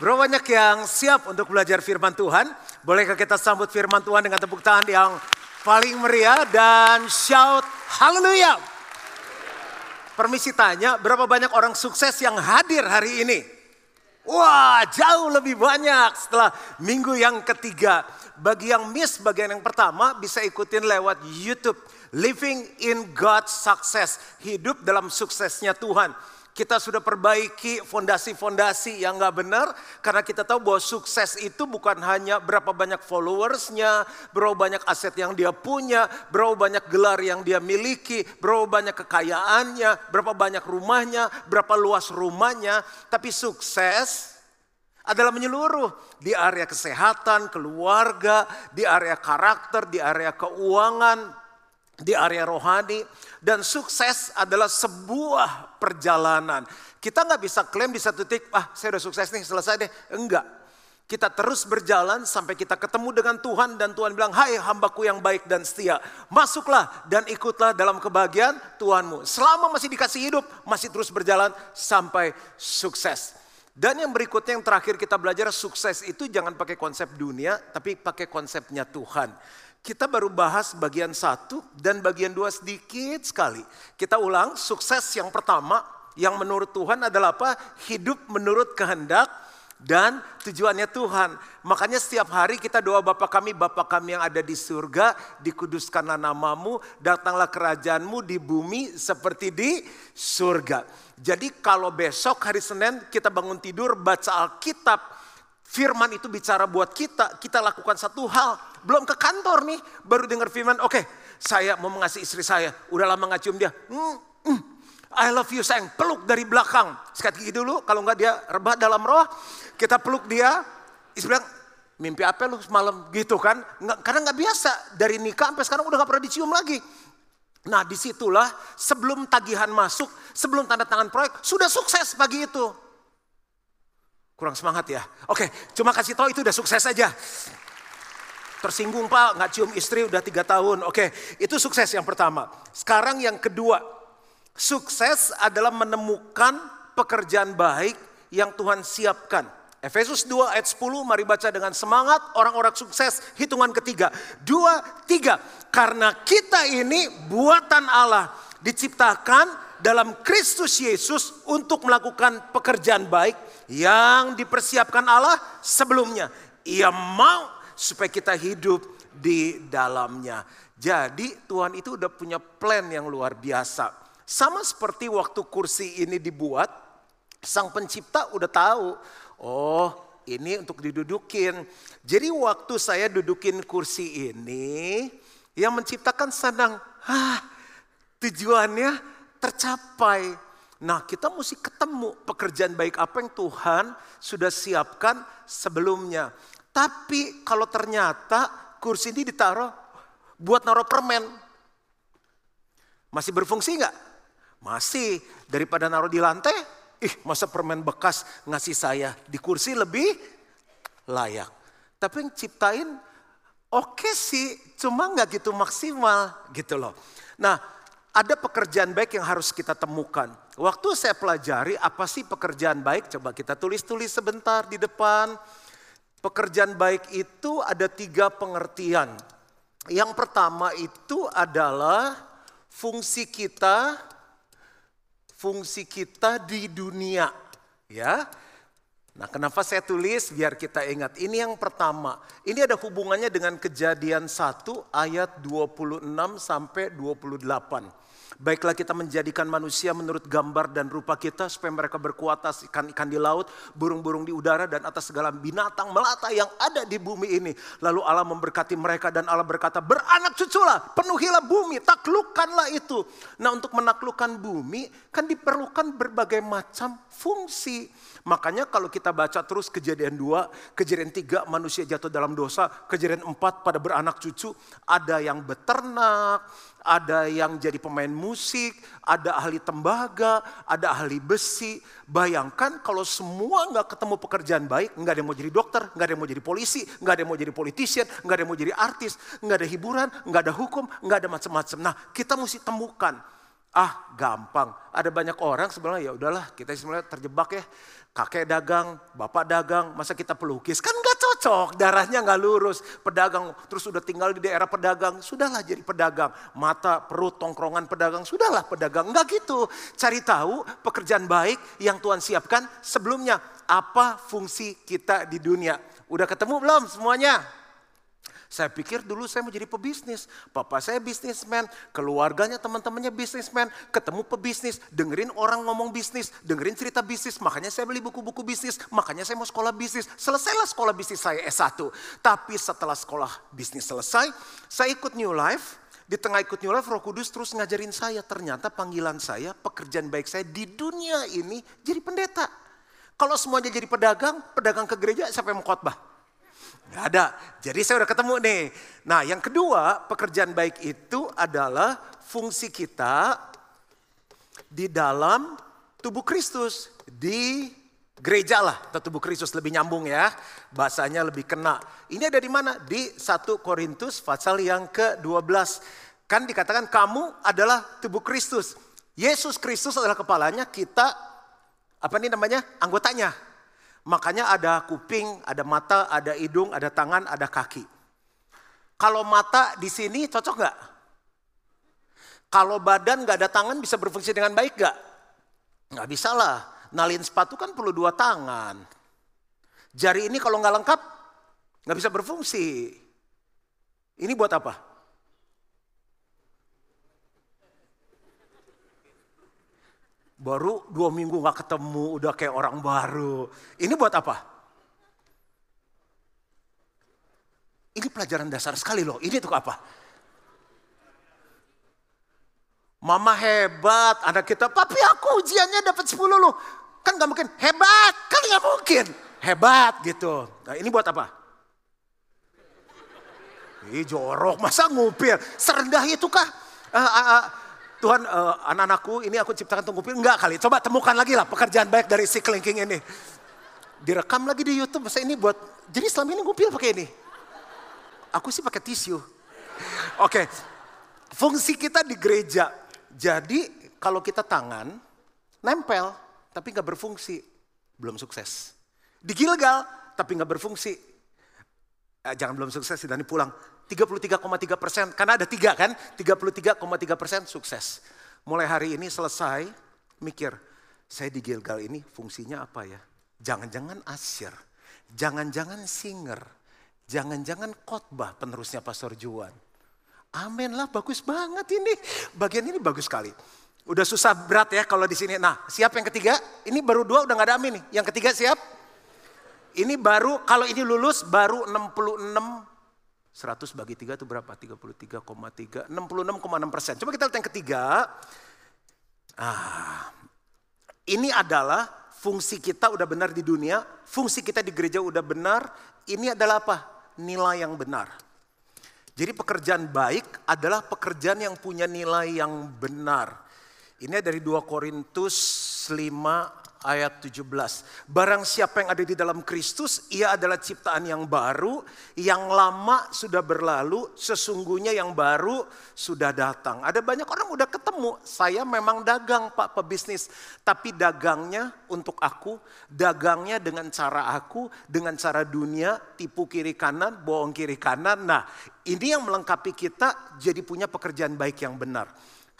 Bro banyak yang siap untuk belajar firman Tuhan. Bolehkah kita sambut firman Tuhan dengan tepuk tangan yang paling meriah dan shout haleluya. Permisi tanya, berapa banyak orang sukses yang hadir hari ini? Wah, jauh lebih banyak setelah minggu yang ketiga. Bagi yang miss bagian yang pertama bisa ikutin lewat YouTube. Living in God's Success. Hidup dalam suksesnya Tuhan. Kita sudah perbaiki fondasi-fondasi yang nggak benar karena kita tahu bahwa sukses itu bukan hanya berapa banyak followersnya, berapa banyak aset yang dia punya, berapa banyak gelar yang dia miliki, berapa banyak kekayaannya, berapa banyak rumahnya, berapa luas rumahnya, tapi sukses adalah menyeluruh di area kesehatan, keluarga, di area karakter, di area keuangan, di area rohani dan sukses adalah sebuah perjalanan. Kita nggak bisa klaim di satu titik, ah saya udah sukses nih selesai deh. Enggak. Kita terus berjalan sampai kita ketemu dengan Tuhan dan Tuhan bilang, hai hambaku yang baik dan setia. Masuklah dan ikutlah dalam kebahagiaan Tuhanmu. Selama masih dikasih hidup, masih terus berjalan sampai sukses. Dan yang berikutnya yang terakhir kita belajar sukses itu jangan pakai konsep dunia, tapi pakai konsepnya Tuhan. Kita baru bahas bagian satu dan bagian dua sedikit sekali. Kita ulang, sukses yang pertama yang menurut Tuhan adalah apa? Hidup menurut kehendak dan tujuannya Tuhan. Makanya setiap hari kita doa Bapa kami, Bapa kami yang ada di surga, dikuduskanlah namamu, datanglah kerajaanmu di bumi seperti di surga. Jadi kalau besok hari Senin kita bangun tidur baca Alkitab, firman itu bicara buat kita, kita lakukan satu hal, belum ke kantor nih, baru dengar firman, oke okay, saya mau mengasihi istri saya, udah lama gak cium dia. Mm, mm, I love you sayang, peluk dari belakang. Sekali gigi dulu, kalau nggak dia rebah dalam roh, kita peluk dia. Istri bilang, mimpi apa lu semalam gitu kan. Nggak, karena nggak biasa, dari nikah sampai sekarang udah gak pernah dicium lagi. Nah di situlah sebelum tagihan masuk, sebelum tanda tangan proyek, sudah sukses pagi itu. Kurang semangat ya. Oke, cuma kasih tahu itu udah sukses aja. Tersinggung pak, nggak cium istri udah tiga tahun. Oke, itu sukses yang pertama. Sekarang yang kedua, sukses adalah menemukan pekerjaan baik yang Tuhan siapkan. Efesus 2 ayat 10, mari baca dengan semangat orang-orang sukses. Hitungan ketiga. Dua, tiga. Karena kita ini buatan Allah. Diciptakan dalam Kristus Yesus untuk melakukan pekerjaan baik yang dipersiapkan Allah sebelumnya. Ia mau supaya kita hidup di dalamnya. Jadi Tuhan itu udah punya plan yang luar biasa. Sama seperti waktu kursi ini dibuat, sang pencipta udah tahu, oh ini untuk didudukin. Jadi waktu saya dudukin kursi ini, yang menciptakan senang, ah tujuannya tercapai. Nah kita mesti ketemu pekerjaan baik apa yang Tuhan sudah siapkan sebelumnya. Tapi kalau ternyata kursi ini ditaruh buat naruh permen. Masih berfungsi nggak? Masih. Daripada naruh di lantai, ih masa permen bekas ngasih saya di kursi lebih layak. Tapi yang ciptain oke okay sih, cuma nggak gitu maksimal gitu loh. Nah ada pekerjaan baik yang harus kita temukan. Waktu saya pelajari apa sih pekerjaan baik, coba kita tulis-tulis sebentar di depan. Pekerjaan baik itu ada tiga pengertian. Yang pertama itu adalah fungsi kita, fungsi kita di dunia, ya. Nah, kenapa saya tulis biar kita ingat. Ini yang pertama. Ini ada hubungannya dengan Kejadian 1 ayat 26 sampai 28. Baiklah kita menjadikan manusia menurut gambar dan rupa kita supaya mereka berkuat atas ikan-ikan di laut, burung-burung di udara dan atas segala binatang melata yang ada di bumi ini. Lalu Allah memberkati mereka dan Allah berkata, beranak cuculah, penuhilah bumi, taklukkanlah itu. Nah untuk menaklukkan bumi kan diperlukan berbagai macam fungsi. Makanya kalau kita baca terus kejadian dua, kejadian tiga manusia jatuh dalam dosa, kejadian empat pada beranak cucu, ada yang beternak, ada yang jadi pemain musik, ada ahli tembaga, ada ahli besi. Bayangkan kalau semua nggak ketemu pekerjaan baik, nggak ada yang mau jadi dokter, nggak ada yang mau jadi polisi, nggak ada yang mau jadi politician, nggak ada yang mau jadi artis, nggak ada hiburan, nggak ada hukum, nggak ada macam-macam. Nah kita mesti temukan. Ah gampang, ada banyak orang sebenarnya ya udahlah kita sebenarnya terjebak ya kakek dagang, bapak dagang, masa kita pelukis? Kan cocok, darahnya nggak lurus. Pedagang terus sudah tinggal di daerah pedagang, sudahlah jadi pedagang. Mata, perut, tongkrongan pedagang, sudahlah pedagang. Nggak gitu. Cari tahu pekerjaan baik yang Tuhan siapkan sebelumnya. Apa fungsi kita di dunia? Udah ketemu belum semuanya? Saya pikir dulu saya mau jadi pebisnis. Papa saya bisnismen, keluarganya teman-temannya bisnismen, ketemu pebisnis, dengerin orang ngomong bisnis, dengerin cerita bisnis, makanya saya beli buku-buku bisnis, makanya saya mau sekolah bisnis. Selesailah sekolah bisnis saya S1. Tapi setelah sekolah bisnis selesai, saya ikut New Life, di tengah ikut New Life, Roh Kudus terus ngajarin saya. Ternyata panggilan saya, pekerjaan baik saya di dunia ini jadi pendeta. Kalau semuanya jadi pedagang, pedagang ke gereja, siapa yang mau khotbah? Gak ada. Jadi saya udah ketemu nih. Nah yang kedua pekerjaan baik itu adalah fungsi kita di dalam tubuh Kristus. Di gereja lah atau tubuh Kristus lebih nyambung ya. Bahasanya lebih kena. Ini ada di mana? Di 1 Korintus pasal yang ke-12. Kan dikatakan kamu adalah tubuh Kristus. Yesus Kristus adalah kepalanya, kita apa ini namanya? anggotanya. Makanya ada kuping, ada mata, ada hidung, ada tangan, ada kaki. Kalau mata di sini cocok nggak? Kalau badan nggak ada tangan bisa berfungsi dengan baik nggak? Nggak bisa lah. Nalin sepatu kan perlu dua tangan. Jari ini kalau nggak lengkap nggak bisa berfungsi. Ini buat apa? Baru dua minggu gak ketemu, udah kayak orang baru. Ini buat apa? Ini pelajaran dasar sekali loh. Ini tuh apa? Mama hebat, anak kita, papi aku ujiannya dapat 10 loh. Kan gak mungkin, hebat, kan gak mungkin. Hebat gitu. Nah ini buat apa? Ih jorok, masa ngupil? Serendah itu kah? Uh, uh, uh, Tuhan uh, anak-anakku ini aku ciptakan tunggu ngupil. Enggak kali, coba temukan lagi lah pekerjaan baik dari si kelingking ini. Direkam lagi di Youtube, masa ini buat, jadi selama ini ngupil pakai ini. Aku sih pakai tisu. Oke, okay. fungsi kita di gereja. Jadi kalau kita tangan, nempel, tapi nggak berfungsi. Belum sukses. Di Gilgal, tapi nggak berfungsi. Eh, jangan belum sukses, Dani pulang. 33,3 persen, karena ada tiga kan, 33,3 persen sukses. Mulai hari ini selesai, mikir, saya di Gilgal ini fungsinya apa ya? Jangan-jangan asyir, jangan-jangan singer, jangan-jangan khotbah penerusnya Pastor Juan. Amin lah, bagus banget ini. Bagian ini bagus sekali. Udah susah berat ya kalau di sini. Nah, siap yang ketiga? Ini baru dua udah gak ada amin nih. Yang ketiga siap? Ini baru, kalau ini lulus baru 66 100 bagi 3 itu berapa? 33,3, 66,6 persen. Coba kita lihat yang ketiga. Ah, ini adalah fungsi kita udah benar di dunia, fungsi kita di gereja udah benar. Ini adalah apa? Nilai yang benar. Jadi pekerjaan baik adalah pekerjaan yang punya nilai yang benar. Ini dari 2 Korintus 5 ayat 17. Barang siapa yang ada di dalam Kristus, ia adalah ciptaan yang baru, yang lama sudah berlalu, sesungguhnya yang baru sudah datang. Ada banyak orang udah ketemu, saya memang dagang Pak pebisnis, tapi dagangnya untuk aku, dagangnya dengan cara aku, dengan cara dunia, tipu kiri kanan, bohong kiri kanan. Nah, ini yang melengkapi kita jadi punya pekerjaan baik yang benar.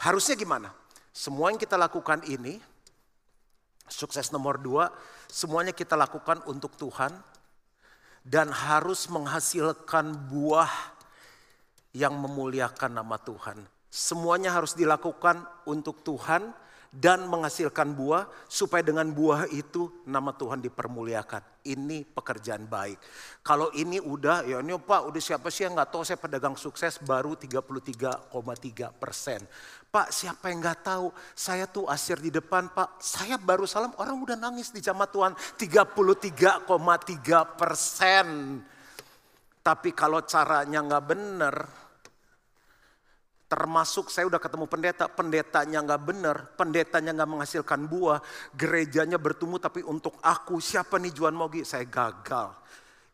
Harusnya gimana? Semua yang kita lakukan ini Sukses nomor dua, semuanya kita lakukan untuk Tuhan dan harus menghasilkan buah yang memuliakan nama Tuhan. Semuanya harus dilakukan untuk Tuhan dan menghasilkan buah supaya dengan buah itu nama Tuhan dipermuliakan. Ini pekerjaan baik. Kalau ini udah, ya ini Pak udah siapa sih yang nggak tahu saya pedagang sukses baru 33,3 persen. Pak siapa yang nggak tahu saya tuh asir di depan Pak. Saya baru salam orang udah nangis di jamaah Tuhan 33,3 persen. Tapi kalau caranya nggak benar, Termasuk saya udah ketemu pendeta, pendetanya nggak benar, pendetanya nggak menghasilkan buah, gerejanya bertumbuh tapi untuk aku siapa nih Juan Mogi? Saya gagal.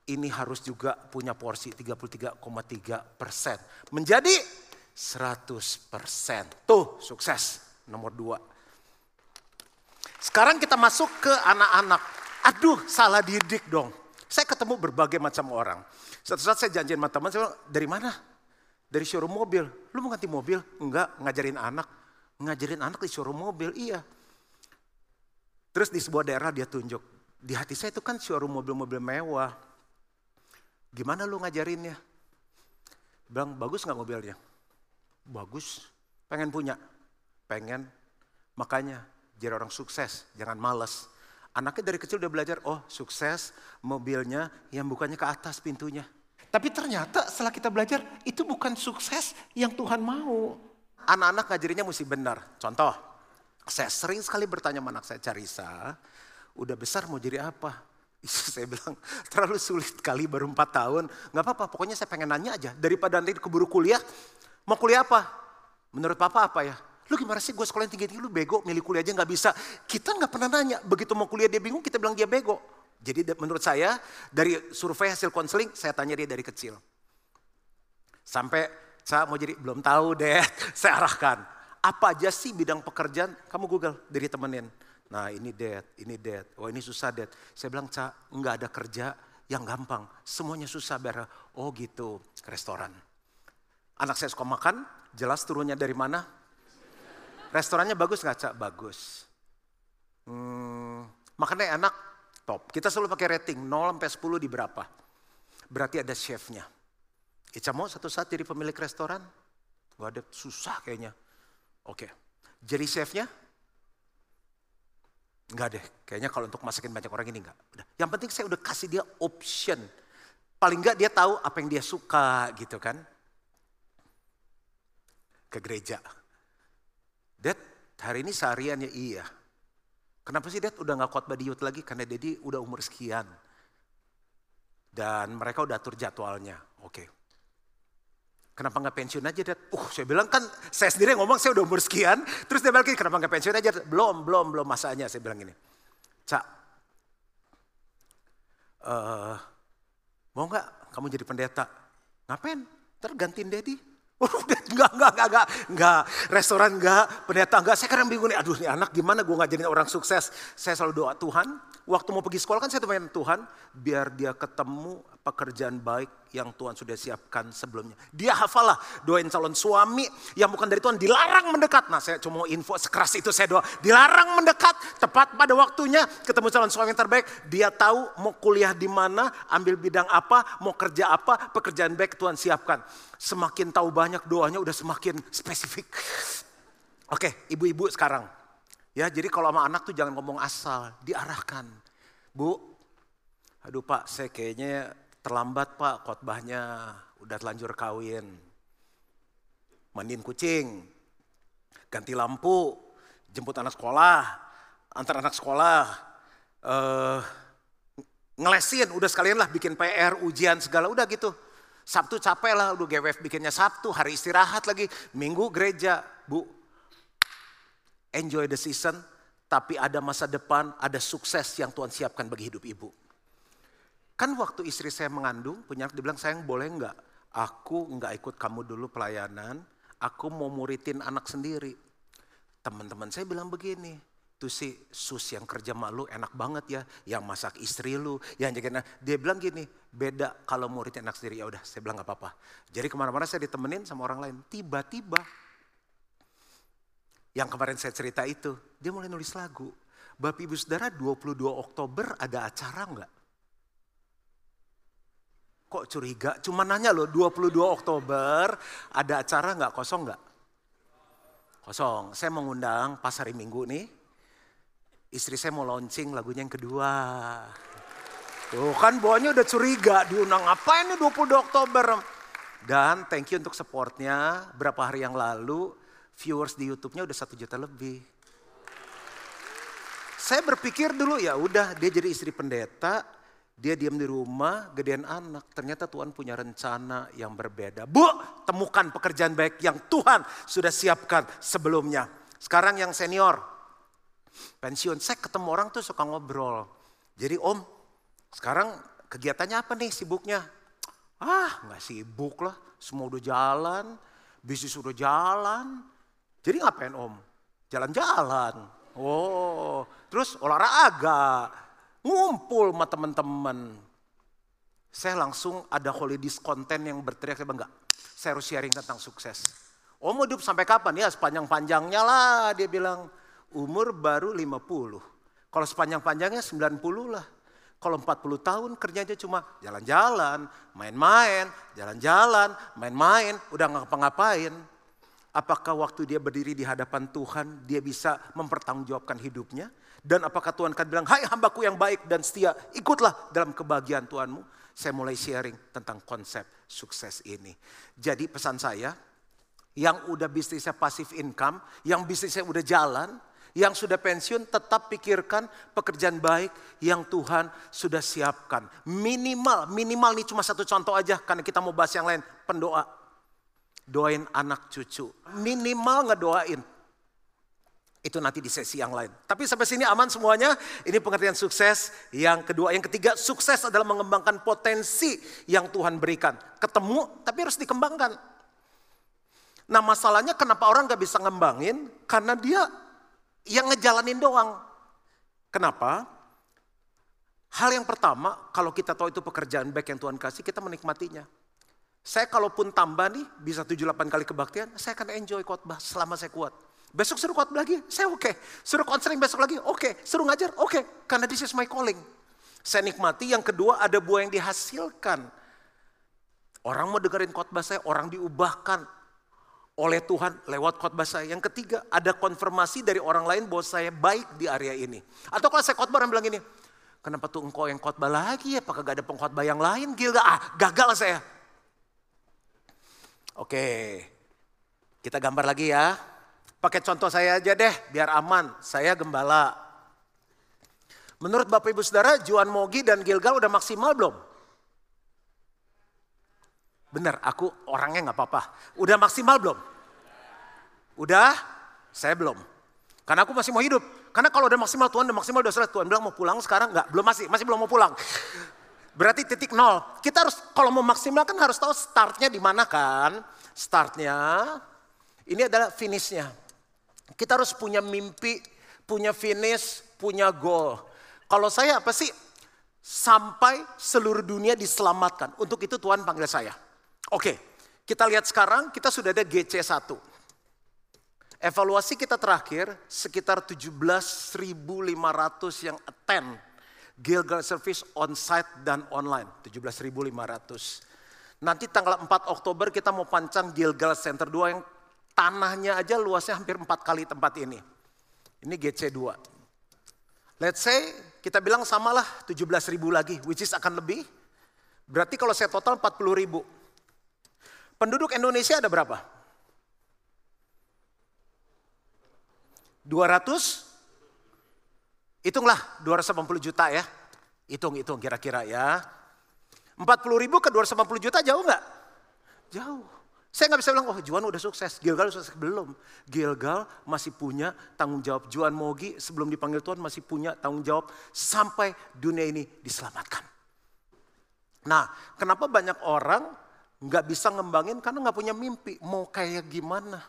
Ini harus juga punya porsi 33,3 persen. Menjadi 100 persen. Tuh sukses nomor dua. Sekarang kita masuk ke anak-anak. Aduh, salah didik dong. Saya ketemu berbagai macam orang. Suatu saat saya janjian sama teman, saya bilang, dari mana? Dari showroom mobil. Lu mau ganti mobil? Enggak, ngajarin anak. Ngajarin anak di showroom mobil, iya. Terus di sebuah daerah dia tunjuk. Di hati saya itu kan showroom mobil-mobil mewah. Gimana lu ngajarinnya? Bilang, bagus nggak mobilnya? Bagus. Pengen punya? Pengen. Makanya jadi orang sukses, jangan males. Anaknya dari kecil udah belajar, oh sukses mobilnya yang bukannya ke atas pintunya. Tapi ternyata setelah kita belajar, itu bukan sukses yang Tuhan mau. Anak-anak ngajarinnya mesti benar. Contoh, saya sering sekali bertanya sama anak saya, Carisa, udah besar mau jadi apa? saya bilang, terlalu sulit kali baru 4 tahun. Gak apa-apa, pokoknya saya pengen nanya aja. Daripada nanti keburu kuliah, mau kuliah apa? Menurut papa apa ya? Lu gimana sih gue sekolah yang tinggi-tinggi, lu bego, milih kuliah aja gak bisa. Kita gak pernah nanya, begitu mau kuliah dia bingung, kita bilang dia bego. Jadi menurut saya, dari survei hasil konseling, saya tanya dia dari kecil. Sampai saya mau jadi, belum tahu deh, saya arahkan. Apa aja sih bidang pekerjaan, kamu google, dari temenin. Nah ini dead, ini dead, oh ini susah dead. Saya bilang, Cak, nggak ada kerja yang gampang. Semuanya susah, biar oh gitu, restoran. Anak saya suka makan, jelas turunnya dari mana? Restorannya bagus nggak cak? Bagus. Hmm, makannya enak, top. Kita selalu pakai rating 0 sampai 10 di berapa? Berarti ada chefnya. Ica mau satu saat jadi pemilik restoran? Gak ada, susah kayaknya. Oke, jadi chefnya? Enggak deh, kayaknya kalau untuk masakin banyak orang ini enggak. Udah. Yang penting saya udah kasih dia option. Paling enggak dia tahu apa yang dia suka gitu kan. Ke gereja. Dad, hari ini seharian ya iya. Kenapa sih Dad udah gak khotbah di youth lagi? Karena Dedi udah umur sekian. Dan mereka udah atur jadwalnya. Oke. Okay. Kenapa gak pensiun aja Dad? Uh saya bilang kan saya sendiri ngomong saya udah umur sekian. Terus dia bilang kenapa gak pensiun aja? Belum, belum, belum masanya saya bilang ini. Cak, uh, mau gak kamu jadi pendeta? Ngapain? Tergantiin Dedi. Enggak, enggak, enggak, enggak, enggak, restoran enggak, pendeta enggak. Saya kadang bingung nih, aduh nih anak gimana gue ngajarin orang sukses. Saya selalu doa Tuhan, waktu mau pergi sekolah kan saya temuin Tuhan, biar dia ketemu pekerjaan baik yang Tuhan sudah siapkan sebelumnya. Dia hafal lah doain calon suami yang bukan dari Tuhan, dilarang mendekat. Nah saya cuma info sekeras itu saya doa, dilarang mendekat, tepat pada waktunya ketemu calon suami yang terbaik. Dia tahu mau kuliah di mana, ambil bidang apa, mau kerja apa, pekerjaan baik Tuhan siapkan. Semakin tahu banyak doanya udah semakin spesifik. Oke, ibu-ibu sekarang. Ya, jadi kalau sama anak tuh jangan ngomong asal, diarahkan. Bu, aduh Pak, saya kayaknya terlambat Pak khotbahnya, udah telanjur kawin. Mandiin kucing, ganti lampu, jemput anak sekolah, antar anak sekolah, uh, ngelesin, udah sekalian lah bikin PR, ujian segala, udah gitu. Sabtu capek lah, udah GWF bikinnya Sabtu, hari istirahat lagi, Minggu gereja. Bu, enjoy the season, tapi ada masa depan, ada sukses yang Tuhan siapkan bagi hidup ibu. Kan waktu istri saya mengandung, punya dia bilang, sayang boleh enggak? Aku enggak ikut kamu dulu pelayanan, aku mau muridin anak sendiri. Teman-teman saya bilang begini, tuh si sus yang kerja malu enak banget ya, yang masak istri lu, yang jaga dia bilang gini, beda kalau muridnya anak sendiri ya udah, saya bilang nggak apa-apa. Jadi ke mana-mana saya ditemenin sama orang lain, tiba-tiba yang kemarin saya cerita itu, dia mulai nulis lagu. Bapak Ibu Saudara 22 Oktober ada acara nggak? Kok curiga? Cuma nanya loh 22 Oktober ada acara nggak? Kosong nggak? Kosong. Saya mengundang pas hari Minggu nih, istri saya mau launching lagunya yang kedua. Tuh kan bawahnya udah curiga, diundang apa ini 22 Oktober. Dan thank you untuk supportnya, berapa hari yang lalu viewers di YouTube-nya udah satu juta lebih. Saya berpikir dulu ya udah dia jadi istri pendeta, dia diam di rumah, gedean anak. Ternyata Tuhan punya rencana yang berbeda. Bu, temukan pekerjaan baik yang Tuhan sudah siapkan sebelumnya. Sekarang yang senior, pensiun. Saya ketemu orang tuh suka ngobrol. Jadi om, sekarang kegiatannya apa nih sibuknya? Ah nggak sibuk lah, semua udah jalan, bisnis udah jalan. Jadi ngapain om? Jalan-jalan. Oh, terus olahraga. Ngumpul sama teman-teman. Saya langsung ada holidays konten yang berteriak, saya enggak, saya harus sharing tentang sukses. Oh mau hidup sampai kapan? Ya sepanjang-panjangnya lah dia bilang. Umur baru 50. Kalau sepanjang-panjangnya 90 lah. Kalau 40 tahun kerjanya cuma jalan-jalan, main-main, jalan-jalan, main-main, udah ngapa-ngapain. Apakah waktu dia berdiri di hadapan Tuhan, dia bisa mempertanggungjawabkan hidupnya? Dan apakah Tuhan akan bilang, hai hambaku yang baik dan setia, ikutlah dalam kebahagiaan Tuhanmu. Saya mulai sharing tentang konsep sukses ini. Jadi pesan saya, yang udah bisnisnya pasif income, yang bisnisnya udah jalan, yang sudah pensiun tetap pikirkan pekerjaan baik yang Tuhan sudah siapkan. Minimal, minimal ini cuma satu contoh aja karena kita mau bahas yang lain. Pendoa. Doain anak cucu. Minimal ngedoain. Itu nanti di sesi yang lain. Tapi sampai sini aman semuanya. Ini pengertian sukses. Yang kedua, yang ketiga, sukses adalah mengembangkan potensi yang Tuhan berikan. Ketemu, tapi harus dikembangkan. Nah masalahnya kenapa orang gak bisa ngembangin? Karena dia yang ngejalanin doang. Kenapa? Hal yang pertama, kalau kita tahu itu pekerjaan baik yang Tuhan kasih, kita menikmatinya. Saya kalaupun tambah nih, bisa 7-8 kali kebaktian, saya akan enjoy khotbah selama saya kuat. Besok suruh khotbah lagi, saya oke. Okay. Suruh konseling besok lagi, oke. Okay. Suruh ngajar, oke. Okay. Karena this is my calling. Saya nikmati, yang kedua ada buah yang dihasilkan. Orang mau dengerin khotbah saya, orang diubahkan, oleh Tuhan lewat khotbah saya. Yang ketiga, ada konfirmasi dari orang lain bahwa saya baik di area ini. Atau kalau saya khotbah orang bilang ini, kenapa tuh engkau yang khotbah lagi ya? Apakah gak ada pengkhotbah yang lain? Gila, ah gagal saya. Oke, kita gambar lagi ya. Pakai contoh saya aja deh, biar aman. Saya gembala. Menurut Bapak Ibu Saudara, Juan Mogi dan Gilgal udah maksimal belum? Benar, aku orangnya nggak apa-apa. Udah maksimal belum? Udah? Saya belum. Karena aku masih mau hidup. Karena kalau udah maksimal Tuhan udah maksimal udah selesai. Tuhan bilang mau pulang sekarang nggak, belum masih, masih belum mau pulang. Berarti titik nol. Kita harus kalau mau maksimal kan harus tahu startnya di mana kan? Startnya ini adalah finishnya. Kita harus punya mimpi, punya finish, punya goal. Kalau saya apa sih? Sampai seluruh dunia diselamatkan. Untuk itu Tuhan panggil saya. Oke, kita lihat sekarang kita sudah ada GC1. Evaluasi kita terakhir sekitar 17.500 yang attend Gilgal Service on-site dan online. 17.500. Nanti tanggal 4 Oktober kita mau pancang Gilgal Center 2 yang tanahnya aja luasnya hampir 4 kali tempat ini. Ini GC2. Let's say kita bilang samalah 17.000 lagi, which is akan lebih. Berarti kalau saya total 40 ribu. Penduduk Indonesia ada berapa? 200? Hitunglah 280 juta ya. Hitung-hitung kira-kira ya. 40 ribu ke 280 juta jauh nggak? Jauh. Saya nggak bisa bilang, oh Juan udah sukses, Gilgal sukses. Belum. Gilgal masih punya tanggung jawab. Juan Mogi sebelum dipanggil Tuhan masih punya tanggung jawab sampai dunia ini diselamatkan. Nah, kenapa banyak orang nggak bisa ngembangin karena nggak punya mimpi. Mau kayak gimana?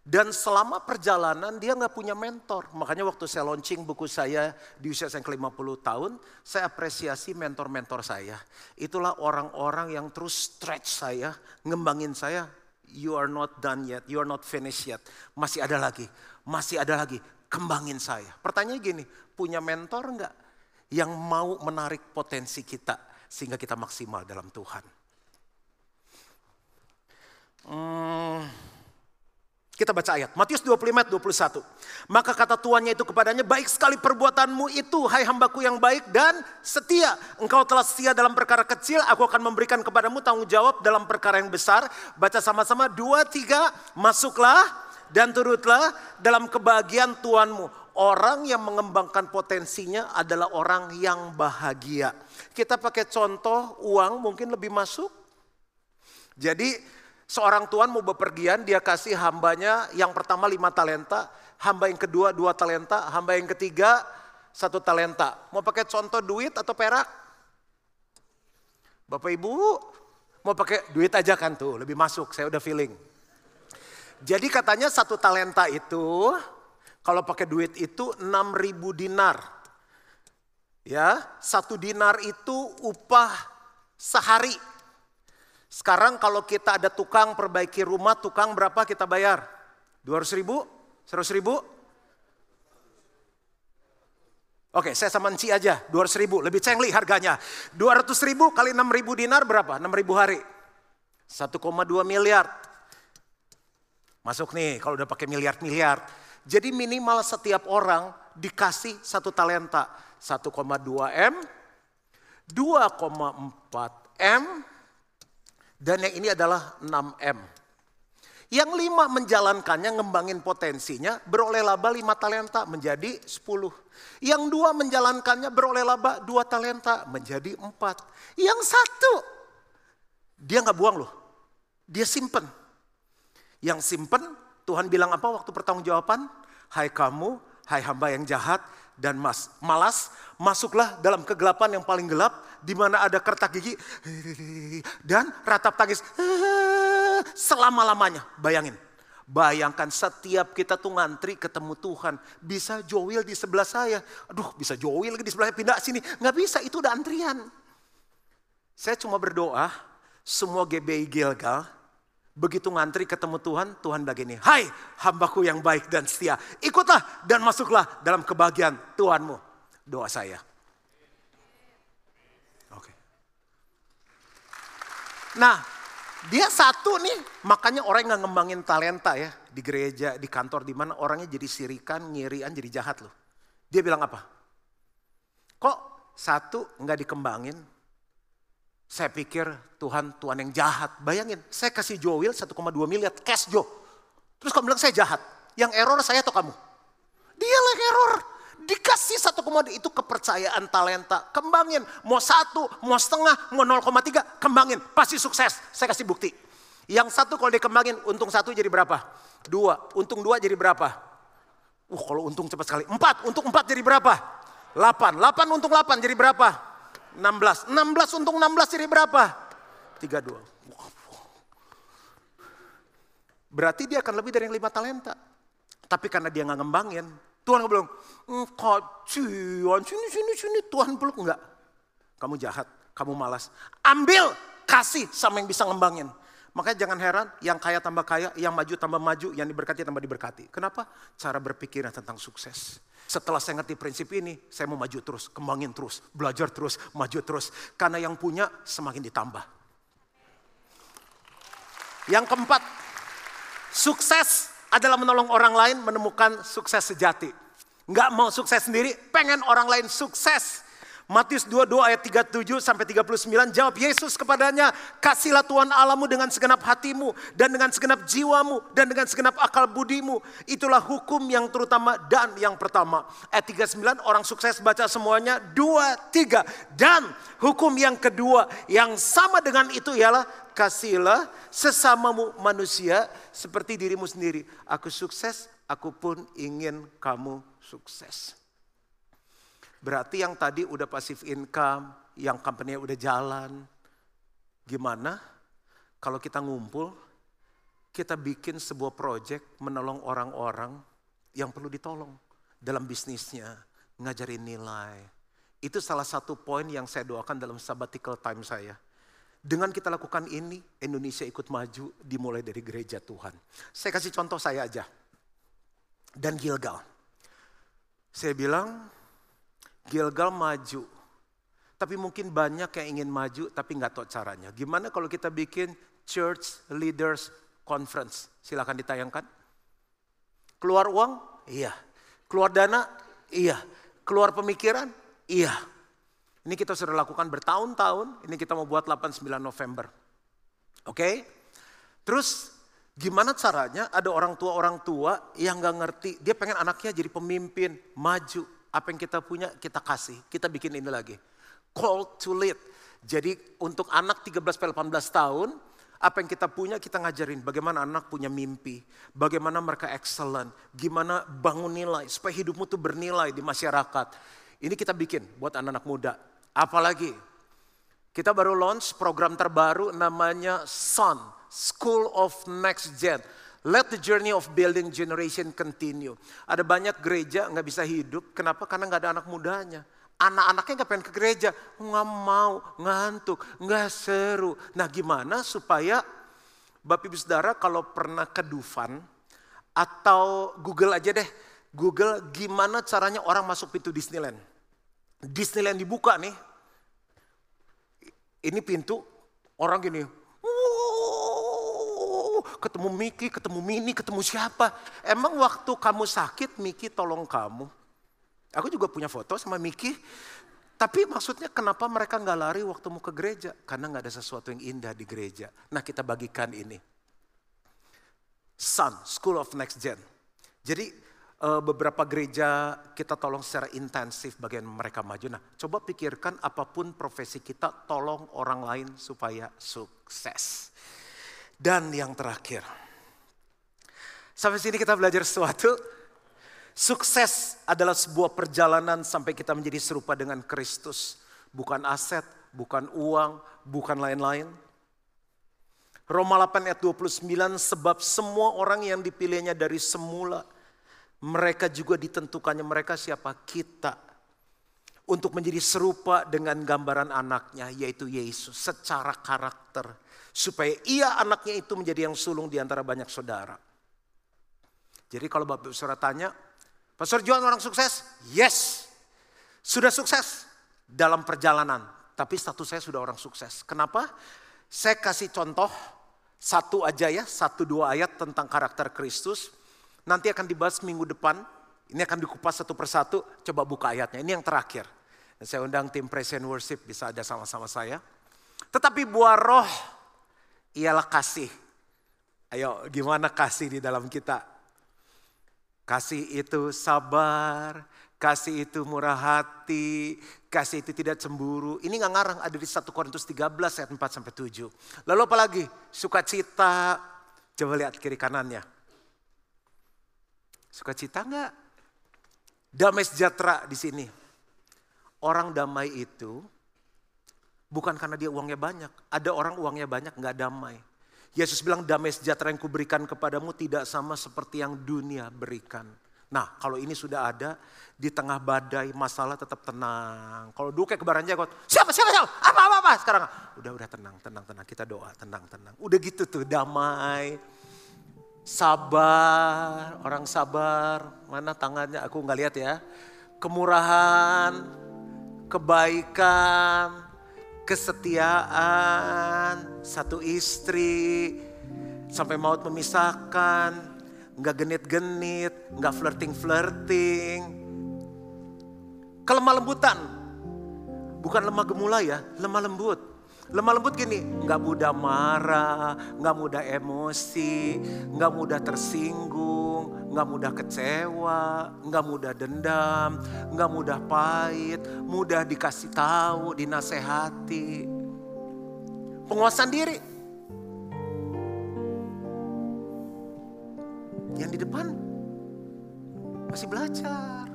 Dan selama perjalanan dia nggak punya mentor. Makanya waktu saya launching buku saya di usia saya ke-50 tahun, saya apresiasi mentor-mentor saya. Itulah orang-orang yang terus stretch saya, ngembangin saya. You are not done yet, you are not finished yet. Masih ada lagi, masih ada lagi. Kembangin saya. Pertanyaannya gini, punya mentor nggak yang mau menarik potensi kita sehingga kita maksimal dalam Tuhan? Hmm, kita baca ayat. Matius 25 ayat 21. Maka kata tuannya itu kepadanya, baik sekali perbuatanmu itu, hai hambaku yang baik dan setia. Engkau telah setia dalam perkara kecil, aku akan memberikan kepadamu tanggung jawab dalam perkara yang besar. Baca sama-sama, dua, tiga, masuklah dan turutlah dalam kebahagiaan Tuhanmu. Orang yang mengembangkan potensinya adalah orang yang bahagia. Kita pakai contoh uang mungkin lebih masuk. Jadi Seorang tuan mau bepergian, dia kasih hambanya yang pertama lima talenta, hamba yang kedua dua talenta, hamba yang ketiga satu talenta. Mau pakai contoh duit atau perak? Bapak Ibu, mau pakai duit aja kan tuh, lebih masuk, saya udah feeling. Jadi katanya satu talenta itu, kalau pakai duit itu 6000 dinar. Ya, satu dinar itu upah sehari. Sekarang kalau kita ada tukang perbaiki rumah, tukang berapa kita bayar? 200 ribu? 100 ribu? Oke, saya sama Enci aja, 200 ribu, lebih cengli harganya. 200 ribu kali 6 ribu dinar berapa? 6 ribu hari. 1,2 miliar. Masuk nih kalau udah pakai miliar-miliar. Jadi minimal setiap orang dikasih satu talenta. 1,2 M, 2,4 M, dan yang ini adalah 6 M. Yang lima menjalankannya, ngembangin potensinya, beroleh laba lima talenta menjadi sepuluh. Yang dua menjalankannya beroleh laba dua talenta menjadi empat. Yang satu, dia nggak buang loh. Dia simpen. Yang simpen, Tuhan bilang apa waktu pertanggungjawaban? Hai kamu, hai hamba yang jahat dan mas, malas, masuklah dalam kegelapan yang paling gelap, di mana ada kertak gigi dan ratap tangis selama-lamanya. Bayangin. Bayangkan setiap kita tuh ngantri ketemu Tuhan. Bisa Joel di sebelah saya. Aduh bisa Joel di sebelah pindah sini. Nggak bisa itu udah antrian. Saya cuma berdoa semua GBI Gilgal. Begitu ngantri ketemu Tuhan, Tuhan begini. Hai hambaku yang baik dan setia. Ikutlah dan masuklah dalam kebahagiaan Tuhanmu. Doa saya. Oke. Nah dia satu nih, makanya orang nggak ngembangin talenta ya di gereja, di kantor, di mana orangnya jadi sirikan, ngirian, jadi jahat loh. Dia bilang apa? Kok satu nggak dikembangin? Saya pikir Tuhan Tuhan yang jahat. Bayangin, saya kasih Joel 1,2 miliar cash Jo. Terus kamu bilang saya jahat. Yang error saya atau kamu? Dia yang error. Dikasih satu komodi itu kepercayaan talenta. Kembangin. Mau satu, mau setengah, mau 0,3, kembangin. Pasti sukses. Saya kasih bukti. Yang satu kalau dikembangin, untung satu jadi berapa? Dua. Untung dua jadi berapa? Uh kalau untung cepat sekali. Empat. Untung empat jadi berapa? Delapan. Delapan untung delapan jadi berapa? Enam belas. Enam belas untung enam belas jadi berapa? Tiga dua. Berarti dia akan lebih dari yang lima talenta. Tapi karena dia nggak ngembangin, Tuhan bilang, kacian, sini, sini, sini. Tuhan peluk enggak. Kamu jahat, kamu malas. Ambil, kasih sama yang bisa ngembangin. Makanya jangan heran, yang kaya tambah kaya, yang maju tambah maju, yang diberkati tambah diberkati. Kenapa? Cara berpikirnya tentang sukses. Setelah saya ngerti prinsip ini, saya mau maju terus, kembangin terus, belajar terus, maju terus. Karena yang punya semakin ditambah. Yang keempat, sukses adalah menolong orang lain menemukan sukses sejati. Nggak mau sukses sendiri, pengen orang lain sukses. Matius 22 ayat 37 sampai 39 jawab Yesus kepadanya, kasihlah Tuhan Allahmu dengan segenap hatimu dan dengan segenap jiwamu dan dengan segenap akal budimu. Itulah hukum yang terutama dan yang pertama. Ayat 39 orang sukses baca semuanya, dua, tiga. Dan hukum yang kedua yang sama dengan itu ialah kasihlah sesamamu manusia seperti dirimu sendiri. Aku sukses, aku pun ingin kamu sukses. Berarti yang tadi udah passive income, yang company udah jalan. Gimana kalau kita ngumpul, kita bikin sebuah project menolong orang-orang yang perlu ditolong dalam bisnisnya, ngajarin nilai. Itu salah satu poin yang saya doakan dalam sabbatical time saya. Dengan kita lakukan ini, Indonesia ikut maju dimulai dari gereja Tuhan. Saya kasih contoh saya aja. Dan Gilgal. Saya bilang, Gilgal maju. Tapi mungkin banyak yang ingin maju tapi nggak tahu caranya. Gimana kalau kita bikin Church Leaders Conference? Silahkan ditayangkan. Keluar uang? Iya. Keluar dana? Iya. Keluar pemikiran? Iya. Ini kita sudah lakukan bertahun-tahun. Ini kita mau buat 8-9 November. Oke? Okay? Terus gimana caranya ada orang tua-orang tua yang nggak ngerti. Dia pengen anaknya jadi pemimpin, maju apa yang kita punya kita kasih, kita bikin ini lagi. Call to lead. Jadi untuk anak 13-18 tahun, apa yang kita punya kita ngajarin bagaimana anak punya mimpi, bagaimana mereka excellent, gimana bangun nilai supaya hidupmu tuh bernilai di masyarakat. Ini kita bikin buat anak-anak muda. Apalagi kita baru launch program terbaru namanya SUN, School of Next Gen. Let the journey of building generation continue. Ada banyak gereja nggak bisa hidup, kenapa? Karena nggak ada anak mudanya. Anak-anaknya nggak pengen ke gereja, nggak mau, ngantuk, nggak seru. Nah gimana supaya Bapak Ibu Saudara kalau pernah ke Dufan atau Google aja deh, Google gimana caranya orang masuk pintu Disneyland. Disneyland dibuka nih, ini pintu orang gini, ketemu Miki, ketemu Mini, ketemu siapa. Emang waktu kamu sakit Miki tolong kamu. Aku juga punya foto sama Miki. Tapi maksudnya kenapa mereka nggak lari waktu mau ke gereja? Karena nggak ada sesuatu yang indah di gereja. Nah kita bagikan ini. Sun, School of Next Gen. Jadi eh, beberapa gereja kita tolong secara intensif bagian mereka maju. Nah coba pikirkan apa pun profesi kita tolong orang lain supaya sukses. Dan yang terakhir. Sampai sini kita belajar sesuatu Sukses adalah sebuah perjalanan sampai kita menjadi serupa dengan Kristus. Bukan aset, bukan uang, bukan lain-lain. Roma 8 ayat 29 sebab semua orang yang dipilihnya dari semula mereka juga ditentukannya mereka siapa kita untuk menjadi serupa dengan gambaran anaknya yaitu Yesus secara karakter supaya ia anaknya itu menjadi yang sulung di antara banyak saudara. Jadi kalau Bapak Saudara tanya, Pastor John orang sukses? Yes. Sudah sukses dalam perjalanan. Tapi status saya sudah orang sukses. Kenapa? Saya kasih contoh satu aja ya, satu dua ayat tentang karakter Kristus. Nanti akan dibahas minggu depan. Ini akan dikupas satu persatu. Coba buka ayatnya. Ini yang terakhir. Saya undang tim present worship bisa ada sama-sama saya. Tetapi buah roh ialah kasih. Ayo gimana kasih di dalam kita? Kasih itu sabar, kasih itu murah hati, kasih itu tidak cemburu. Ini nggak ngarang ada di 1 Korintus 13 ayat 4 sampai 7. Lalu apa lagi? Sukacita. Coba lihat kiri kanannya. Sukacita enggak? Damai sejahtera di sini. Orang damai itu bukan karena dia uangnya banyak. Ada orang uangnya banyak nggak damai. Yesus bilang damai sejahtera yang kuberikan kepadamu tidak sama seperti yang dunia berikan. Nah kalau ini sudah ada di tengah badai masalah tetap tenang. Kalau dulu kayak kebaran jagot, siapa siapa siapa, apa apa apa sekarang. Udah udah tenang tenang tenang kita doa tenang tenang. Udah gitu tuh damai, sabar, orang sabar. Mana tangannya aku nggak lihat ya. Kemurahan, kebaikan, kesetiaan, satu istri, sampai maut memisahkan, nggak genit-genit, nggak flirting-flirting. Kelemah lembutan, bukan lemah gemula ya, lemah lembut. Lemah lembut gini, nggak mudah marah, nggak mudah emosi, nggak mudah tersinggung, nggak mudah kecewa, nggak mudah dendam, nggak mudah pahit, mudah dikasih tahu, dinasehati. Penguasaan diri. Yang di depan masih belajar.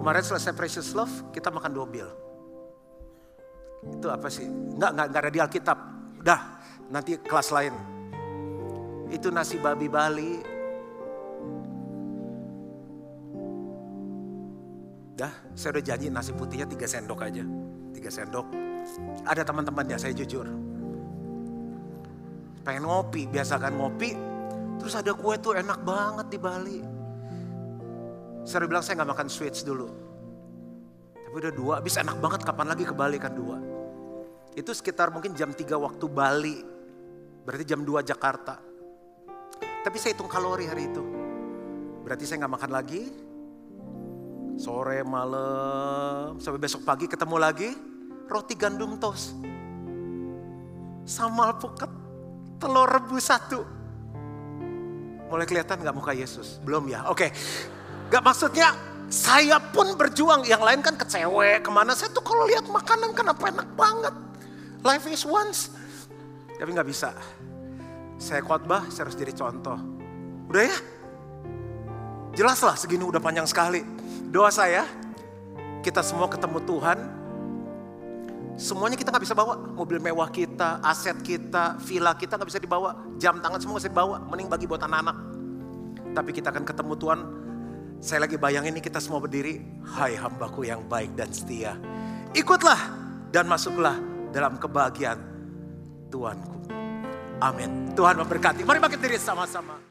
Kemarin selesai Precious Love, kita makan dobil. Itu apa sih? Enggak, enggak, enggak ada di Alkitab. Dah, nanti kelas lain. Itu nasi babi Bali, Dah, saya udah janji nasi putihnya tiga sendok aja. Tiga sendok. Ada teman-temannya, saya jujur. Pengen ngopi, biasakan ngopi. Terus ada kue tuh enak banget di Bali. Saya bilang saya gak makan sweets dulu. Tapi udah dua, habis enak banget kapan lagi ke Bali kan dua. Itu sekitar mungkin jam 3 waktu Bali. Berarti jam 2 Jakarta. Tapi saya hitung kalori hari itu. Berarti saya gak makan lagi, Sore, malam, sampai besok pagi ketemu lagi, roti gandum toast. Sama alpukat, telur rebus satu. Mulai kelihatan gak muka Yesus? Belum ya? Oke. Okay. Gak maksudnya saya pun berjuang. Yang lain kan kecewe ke mana. Saya tuh kalau lihat makanan kenapa enak banget. Life is once. Tapi gak bisa. Saya khotbah, saya harus jadi contoh. Udah ya? Jelas lah segini udah panjang sekali. Doa saya, kita semua ketemu Tuhan, semuanya kita nggak bisa bawa. Mobil mewah kita, aset kita, villa kita nggak bisa dibawa. Jam tangan semua nggak bisa dibawa. Mending bagi buat anak-anak. Tapi kita akan ketemu Tuhan Saya lagi bayangin ini kita semua berdiri. Hai hambaku yang baik dan setia. Ikutlah dan masuklah dalam kebahagiaan Tuanku. Amin. Tuhan memberkati. Mari bangkit diri sama-sama.